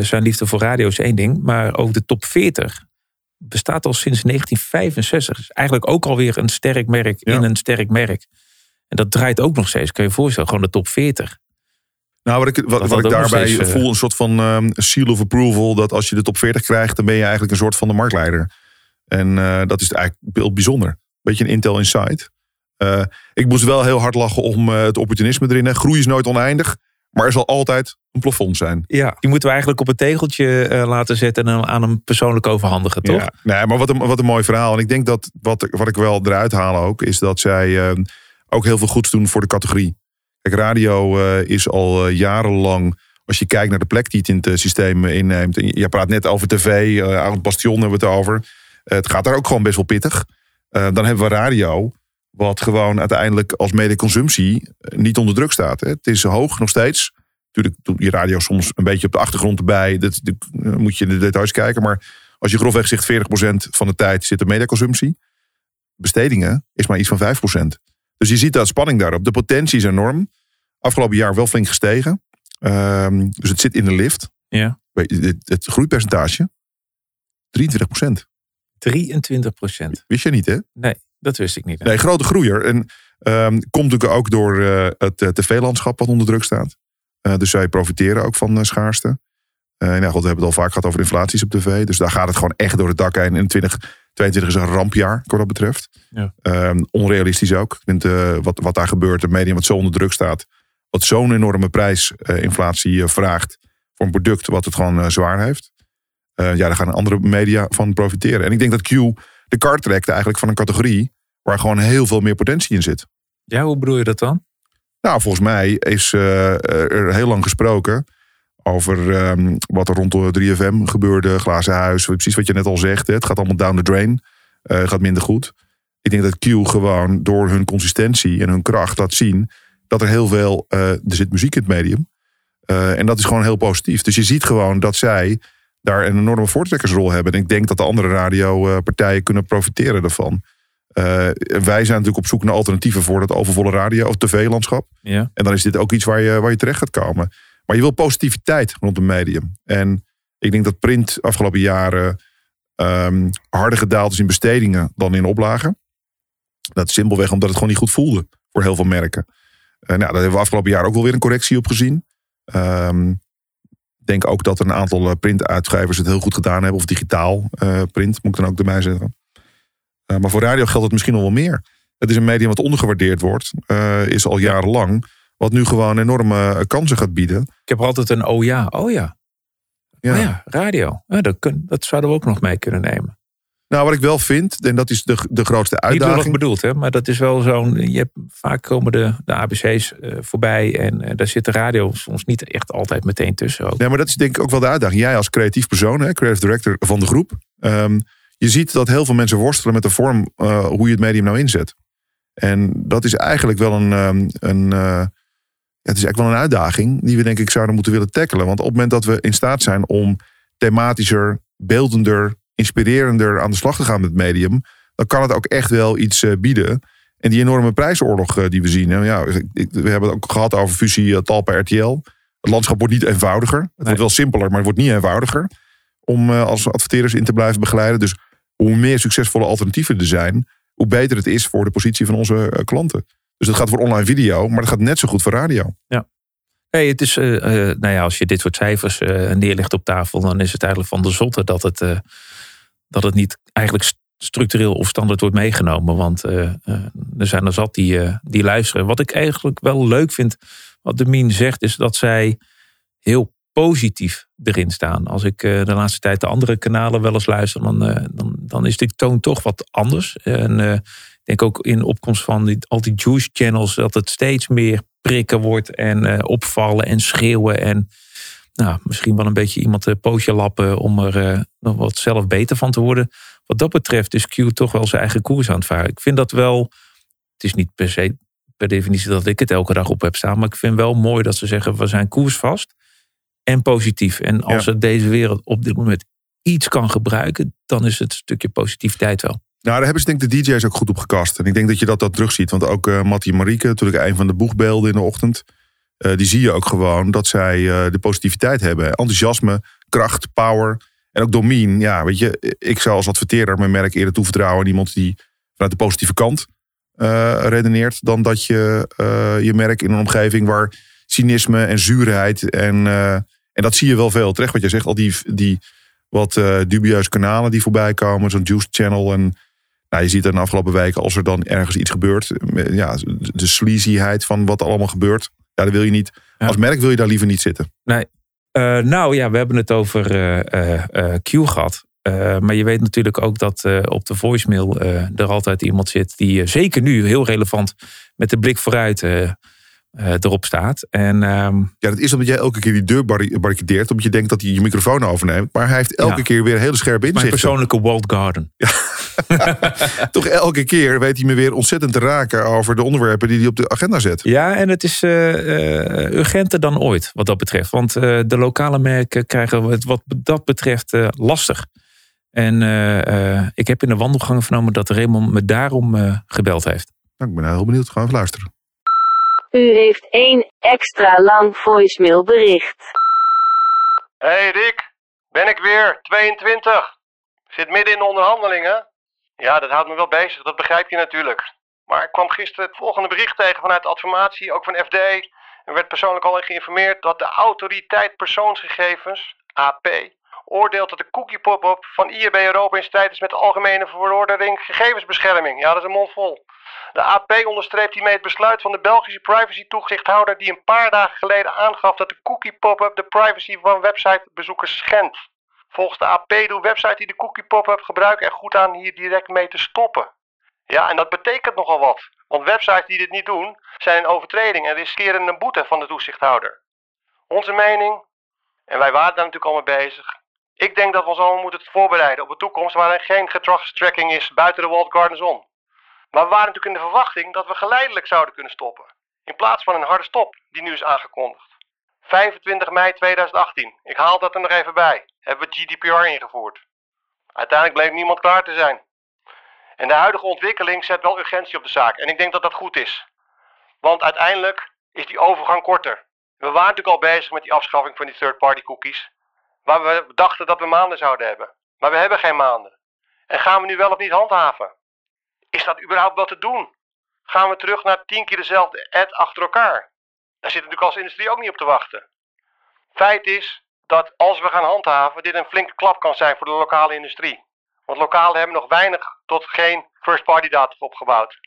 zijn liefde voor radio is één ding, maar ook de top 40 bestaat al sinds 1965. Is eigenlijk ook alweer een sterk merk Ja. in een sterk merk. En dat draait ook nog steeds, kun je je voorstellen, gewoon de top 40. Nou, wat ik, wat, wat ik daarbij steeds, eh, voel, een soort van ehm, seal of approval. Dat als je de top 40 krijgt, dan ben je eigenlijk een soort van de marktleider. En eh, dat is eigenlijk heel bijzonder. Beetje een Intel Insight. Eh, ik moest wel heel hard lachen om het opportunisme erin. Hè. Groei is nooit oneindig, maar er zal altijd een plafond zijn. Ja, die moeten we eigenlijk op een tegeltje laten zetten en aan hem persoonlijk overhandigen, toch? Ja. Nee, maar wat een, wat een mooi verhaal. En ik denk dat wat, wat ik wel eruit haal ook, is dat zij eh, ook heel veel goeds doen voor de categorie. Kijk, radio eh, is al eh, jarenlang, als je kijkt naar de plek die het in het eh, systeem inneemt. En je praat net over tv, eh oud bastion hebben we het over. Het gaat daar ook gewoon best wel pittig. Dan hebben we radio, wat gewoon uiteindelijk als medeconsumptie niet onder druk staat. Het is hoog nog steeds. Natuurlijk doet je radio soms een beetje op de achtergrond erbij. Dat, moet je in de details kijken. Maar als je grofweg zegt 40% van de tijd zit er mediaconsumptie. Bestedingen is maar iets van 5%. Dus je ziet dat spanning daarop. De potentie is enorm. Afgelopen jaar wel flink gestegen. Ehm, dus het zit in de lift. Ja. Weet je, Het, het groeipercentage 23%. 23 procent. Wist je niet, hè? Dat wist ik niet. Nee, grote groeier. En ehm, komt natuurlijk ook door eh, het tv-landschap wat onder druk staat. Eh, dus zij profiteren ook van eh, schaarste. Eh nou goed, we hebben het al vaak gehad over inflaties op tv. Dus daar gaat het gewoon echt door het dak heen. En 2022 is een rampjaar, wat dat betreft. Ja. Ehm, onrealistisch ook. Ik vind eh, wat, wat daar gebeurt, een medium wat zo onder druk staat. Wat zo'n enorme prijsinflatie vraagt voor een product wat het gewoon eh, zwaar heeft. Eh, ja, daar gaan andere media van profiteren. En ik denk dat Q de kaart trekt eigenlijk van een categorie waar gewoon heel veel meer potentie in zit. Ja, hoe bedoel je dat dan? Nou, volgens mij is eh, er heel lang gesproken over ehm, wat er rond de 3FM gebeurde, glazen huis. Precies wat je net al zegt. Hè. Het gaat allemaal down the drain. Eh gaat minder goed. Ik denk dat Q gewoon door hun consistentie en hun kracht laat zien dat er heel veel, eh, er zit muziek in het medium. Eh, en dat is gewoon heel positief. Dus je ziet gewoon dat zij daar een enorme voortrekkersrol hebben. En ik denk dat de andere radiopartijen kunnen profiteren daarvan. Eh, wij zijn natuurlijk op zoek naar alternatieven voor dat overvolle radio- of tv-landschap. Ja. En dan is dit ook iets waar je, waar je terecht gaat komen. Maar je wil positiviteit rond een medium. En ik denk dat print afgelopen jaren ehm, harder gedaald is in bestedingen dan in oplagen. Dat is simpelweg omdat het gewoon niet goed voelde voor heel veel merken. Eh, nou, daar hebben we afgelopen jaar ook wel weer een correctie op gezien. Ehm, ik denk ook dat een aantal eh, printuitgevers het heel goed gedaan hebben. Of digitaal eh, print, moet ik dan ook erbij zeggen. Maar voor radio geldt het misschien nog wel meer. Het is een medium wat ondergewaardeerd wordt. is al jarenlang. Wat nu gewoon enorme eh, kansen gaat bieden. Ik heb altijd een oh ja, oh ja. Ja. Oh ja, radio. Ja, dat, kun, dat zouden we ook nog mee kunnen nemen. Nou, wat ik wel vind, en dat is de, de grootste Niet uitdaging. lullig bedoeld, hè? maar dat is wel zo'n. Je hebt, vaak komen de, de ABC's eh, voorbij en eh, daar zit de radio soms niet echt altijd meteen tussen. Ook. Nee, maar dat is denk ik ook wel de uitdaging. Jij als creatief persoon, hè, creative director van de groep. ehm, je ziet dat heel veel mensen worstelen met de vorm hoe je het medium nou inzet. En dat is eigenlijk wel een, ehm, een, het is eigenlijk wel een uitdaging die we denk ik zouden moeten willen tackelen. Want op het moment dat we in staat zijn om thematischer, beeldender, inspirerender aan de slag te gaan met het medium, dan kan het ook echt wel iets eh, bieden. En die enorme prijsoorlog eh, die we zien. hè, Ja, ik- we hebben het ook gehad over fusie eh, Talpa RTL. Het landschap wordt niet eenvoudiger. Het wordt wel simpeler, maar het wordt niet eenvoudiger. Om als adverteerders in te blijven begeleiden. Dus hoe meer succesvolle alternatieven er zijn, hoe beter het is voor de positie van onze klanten. Dus dat gaat voor online video, maar dat gaat net zo goed voor radio. Hey, het is, eh, eh, nou ja, als je dit soort cijfers eh, neerlegt op tafel, dan is het eigenlijk van de zotte dat het, dat het niet eigenlijk st- structureel of standaard wordt meegenomen. Want er zijn er zat die, die luisteren. Wat ik eigenlijk wel leuk vind, wat de Mien zegt, is dat zij heel positief erin staan. Als ik de laatste tijd de andere kanalen wel eens luister, dan, dan, dan is die toon toch wat anders. En denk ook in opkomst van die, al die juice channels dat het steeds meer prikken wordt en eh, opvallen en schreeuwen. En nou, misschien wel een beetje iemand een pootje lappen om er eh, nog wat zelf beter van te worden. Wat dat betreft is Q toch wel zijn eigen koers aan het varen. Ik vind dat wel, het is niet per se per definitie dat ik het elke dag op heb staan. Maar ik vind wel mooi dat ze zeggen we zijn koersvast en positief. En als Ja. deze wereld op dit moment iets kan gebruiken, dan is het een stukje positiviteit wel. Nou, daar hebben ze denk ik de DJ's ook goed op gekast. En ik denk dat je dat, dat terugziet. Want ook eh Mattie Marieke, natuurlijk een van de boegbeelden in de ochtend. eh, die zie je ook gewoon dat zij eh, de positiviteit hebben. Enthousiasme, kracht, power. En ook Domien. Ja, weet je, ik zou als adverteerder mijn merk eerder toevertrouwen aan iemand die vanuit de positieve kant redeneert. Dan dat je je merk in een omgeving waar cynisme en zuurheid en, en dat zie je wel veel. Terecht wat jij zegt, al die, die wat dubieuze kanalen die voorbij komen. Zo'n Juice Channel en nou, je ziet er de afgelopen weken, als er dan ergens iets gebeurt, eh, ja, de sleazyheid van wat er allemaal gebeurt, ja, dat wil je niet. Ja. Als merk wil je daar liever niet zitten. Eh, nou ja, we hebben het over eh, Q gehad. Eh, maar je weet natuurlijk ook dat op de voicemail er altijd iemand zit die zeker nu heel relevant met de blik vooruit eh, erop staat. En ehm, Ja, dat is omdat jij elke keer die deur barri- barricadeert, omdat je denkt dat hij je microfoon overneemt. Maar hij heeft elke Ja. keer weer hele scherpe mijn inzichten. persoonlijke Walled Garden. Toch elke keer weet hij me weer ontzettend te raken over de onderwerpen die hij op de agenda zet. Ja, en het is eh, eh, urgenter dan ooit wat dat betreft. Want de lokale merken krijgen het wat dat betreft lastig. En ik heb in de wandelgangen vernomen dat Raymond me daarom gebeld heeft. Nou, ik ben heel benieuwd. Gaan we even luisteren. U heeft één extra lang voicemail bericht. Hey Rick, ben ik weer, 22. Zit midden in de onderhandelingen. Ja, dat houdt me wel bezig, dat begrijp je natuurlijk. Maar ik kwam gisteren het volgende bericht tegen vanuit de adformatie, ook van FD. Er werd persoonlijk al geïnformeerd dat de autoriteit persoonsgegevens, AP, oordeelt dat de cookie pop-up van IAB Europa in strijd is met de Algemene Verordening Gegevensbescherming. Ja, dat is een mond vol. De AP onderstreept hiermee het besluit van de Belgische privacy-toezichthouder die een paar dagen geleden aangaf dat de cookie pop-up de privacy van websitebezoekers schendt. Volgens de AP doen websites die de cookie pop-up gebruiken er goed aan hier direct mee te stoppen. Ja, en dat betekent nogal wat. Want websites die dit niet doen, zijn in overtreding en riskeren een boete van de toezichthouder. Onze mening, en wij waren daar natuurlijk al mee bezig. Ik denk dat we ons allemaal moeten voorbereiden op een toekomst waarin geen gedragstracking is buiten de walled gardens om. Maar we waren natuurlijk in de verwachting dat we geleidelijk zouden kunnen stoppen. In plaats van een harde stop die nu is aangekondigd. 25 mei 2018, ik haal dat er nog even bij, hebben we GDPR ingevoerd. Uiteindelijk bleek niemand klaar te zijn. En de huidige ontwikkeling zet wel urgentie op de zaak. En ik denk dat dat goed is. Want uiteindelijk is die overgang korter. We waren natuurlijk al bezig met die afschaffing van die third-party cookies. Waar we dachten dat we maanden zouden hebben. Maar we hebben geen maanden. En gaan we nu wel of niet handhaven? Is dat überhaupt wel te doen? Gaan we terug naar tien keer dezelfde ad achter elkaar? Daar zit natuurlijk als industrie ook niet op te wachten. Feit is dat als we gaan handhaven, dit een flinke klap kan zijn voor de lokale industrie. Want lokalen hebben nog weinig tot geen first-party data opgebouwd.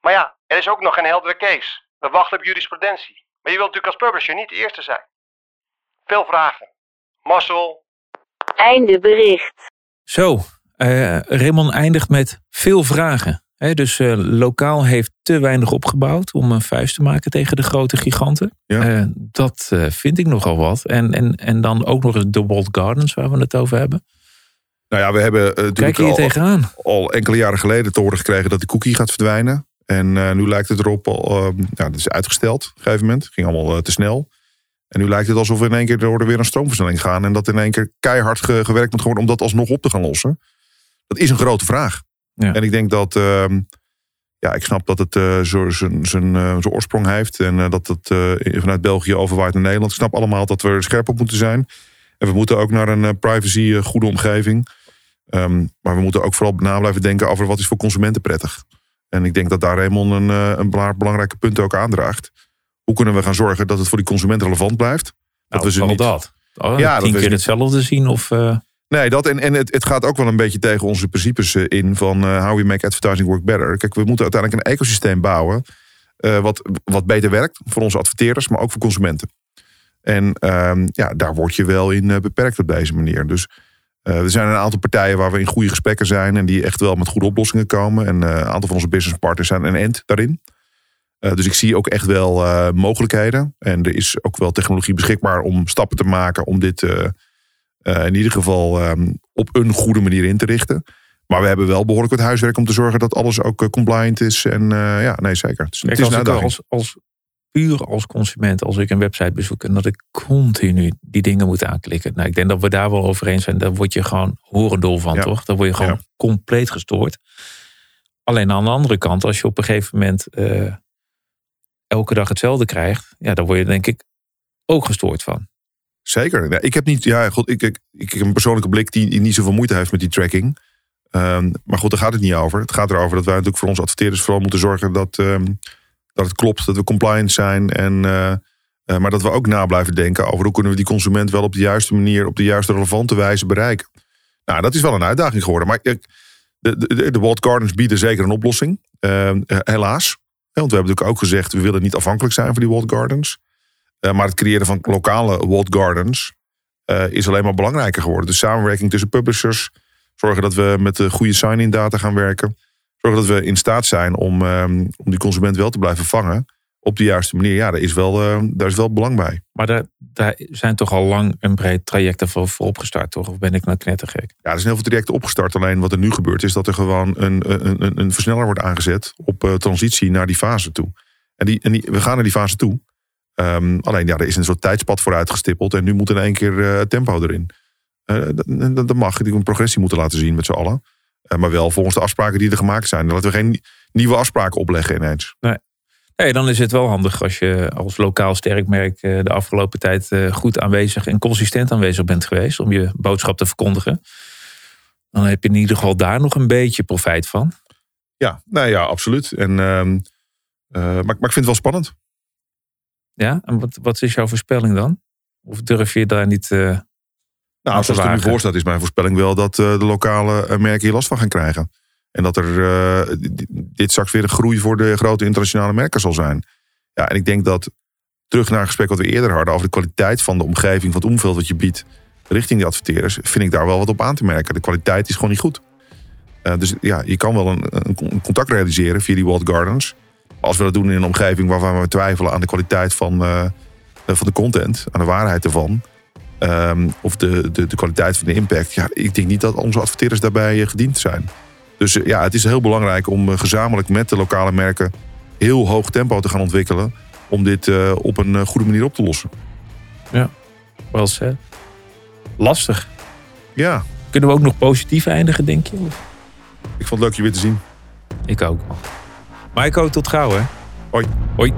Maar ja, er is ook nog geen heldere case. We wachten op jurisprudentie. Maar je wilt natuurlijk als publisher niet de eerste zijn. Veel vragen. Marcel, Einde bericht. Zo, Eh, Raymond eindigt met veel vragen. Hè, dus eh, lokaal heeft te weinig opgebouwd om een vuist te maken tegen de grote giganten. Ja. Eh, dat eh, vind ik nogal wat. En, en, en dan ook nog eens de Walled Gardens waar we het over hebben. Nou ja, we hebben Kijk hier al, tegenaan. al enkele jaren geleden te horen gekregen dat de cookie gaat verdwijnen. En eh, nu lijkt het erop, al, ja, dat is uitgesteld op een gegeven moment. ging allemaal te snel. En nu lijkt het alsof we in één keer er weer een stroomversnelling gaan. En dat in één keer keihard ge- gewerkt moet worden om dat alsnog op te gaan lossen. Dat is een grote vraag. Ja. En ik denk dat, ehm, ja, ik snap dat het zo zijn zijn, zijn oorsprong heeft. En eh, dat het vanuit België overwaait naar Nederland. Ik snap allemaal dat we er scherp op moeten zijn. En we moeten ook naar een eh, privacy eh, goede omgeving. Ehm, maar we moeten ook vooral na blijven denken over wat is voor consumenten prettig. En ik denk dat daar Raymond een, een bela- belangrijke punt ook aandraagt. Hoe kunnen we gaan zorgen dat het voor die consument relevant blijft? Dat Nou, we ze niet dat. Oh, Ja, dat tien we keer ze- hetzelfde zien of... eh, Nee, dat en, en het, het gaat ook wel een beetje tegen onze principes eh, in van eh, how we make advertising work better. Kijk, we moeten uiteindelijk een ecosysteem bouwen wat, wat beter werkt voor onze adverteerders, maar ook voor consumenten. En ehm, ja, daar word je wel in beperkt op deze manier. Dus eh, er zijn een aantal partijen waar we in goede gesprekken zijn en die echt wel met goede oplossingen komen. En een aantal van onze business partners zijn een end daarin. Eh, dus ik zie ook echt wel eh, mogelijkheden. En er is ook wel technologie beschikbaar om stappen te maken om dit eh, in ieder geval ehm, op een goede manier in te richten. Maar we hebben wel behoorlijk wat huiswerk om te zorgen dat alles ook compliant is. En ja, nee, zeker. Het is, Kijk, het is als als, als puur als consument, als ik een website bezoek en dat ik continu die dingen moet aanklikken. Nou, ik denk dat we daar wel over eens zijn. Daar word je gewoon horendol van, Ja. toch? Dan word je gewoon Ja. compleet gestoord. Alleen aan de andere kant, als je op een gegeven moment elke dag hetzelfde krijgt, ja, dan word je denk ik ook gestoord van. Zeker. Ik heb niet, ja, goed, ik, ik, ik heb een persoonlijke blik die, niet zoveel moeite heeft met die tracking. Ehm, maar goed, daar gaat het niet over. Het gaat erover dat wij natuurlijk voor onze adverteerders vooral moeten zorgen dat, ehm, dat het klopt, dat we compliant zijn. En, eh, eh, maar dat we ook na blijven denken over hoe kunnen we die consument wel op de juiste manier, op de juiste relevante wijze bereiken. Nou, dat is wel een uitdaging geworden. Maar de, de, de Walled Gardens bieden zeker een oplossing. Ehm, eh, helaas. Ja, Want we hebben natuurlijk ook gezegd, we willen niet afhankelijk zijn van die Walled Gardens. Eh, maar het creëren van lokale walled gardens eh, is alleen maar belangrijker geworden. Dus samenwerking tussen publishers. Zorgen dat we met de goede sign-in data gaan werken. Zorgen dat we in staat zijn om, ehm, om die consument wel te blijven vangen. Op de juiste manier. Ja, daar is wel, eh, daar is wel belang bij. Maar daar, daar zijn toch al lang een breed traject voor, voor opgestart, toch? Of ben ik nou knettergek? Ja, er zijn heel veel trajecten opgestart. Alleen wat er nu gebeurt is dat er gewoon een, een, een, een versneller wordt aangezet op eh, transitie naar die fase toe. En, die, en die, we gaan naar die fase toe. Ehm, alleen ja, er is een soort tijdspad voor uitgestippeld. En nu moet in één keer eh, tempo erin. Dat, dat dat mag. Die een progressie moeten laten zien met z'n allen. Maar wel volgens de afspraken die er gemaakt zijn. Laten we geen nieuwe afspraken opleggen ineens. Nee, dan is het wel handig als je als lokaal sterk merk eh, de afgelopen tijd eh, goed aanwezig en consistent aanwezig bent geweest om je boodschap te verkondigen. Dan heb je in ieder geval daar nog een beetje profijt van. Ja, nou ja, absoluut. En, ehm, eh, maar, maar ik vind het wel spannend. Ja, en wat, wat is jouw voorspelling dan? Of durf je daar niet. eh, Nou, zoals het er nu voor staat, is mijn voorspelling wel dat de lokale merken hier last van gaan krijgen. En dat er eh, di- dit straks weer een groei voor de grote internationale merken zal zijn. Ja, en ik denk dat terug naar het gesprek wat we eerder hadden over de kwaliteit van de omgeving, van het omveld wat je biedt richting die adverteerders, vind ik daar wel wat op aan te merken. De kwaliteit is gewoon niet goed. Eh, dus ja, je kan wel een, een contact realiseren via die walled gardens. Als we dat doen in een omgeving waarvan we twijfelen aan de kwaliteit van, eh, van de content, aan de waarheid ervan, Ehm, of de, de, de kwaliteit van de impact. Ja, ik denk niet dat onze adverteerders daarbij gediend zijn. Dus eh, ja, het is heel belangrijk om eh, gezamenlijk met de lokale merken heel hoog tempo te gaan ontwikkelen. Om dit eh, op een goede manier op te lossen. wel said. Lastig. Ja, Kunnen we ook nog positief eindigen, denk je? Of- ik vond het leuk je weer te zien. Ik ook. Maiko, tot gauw hè. Hoi. Hoi.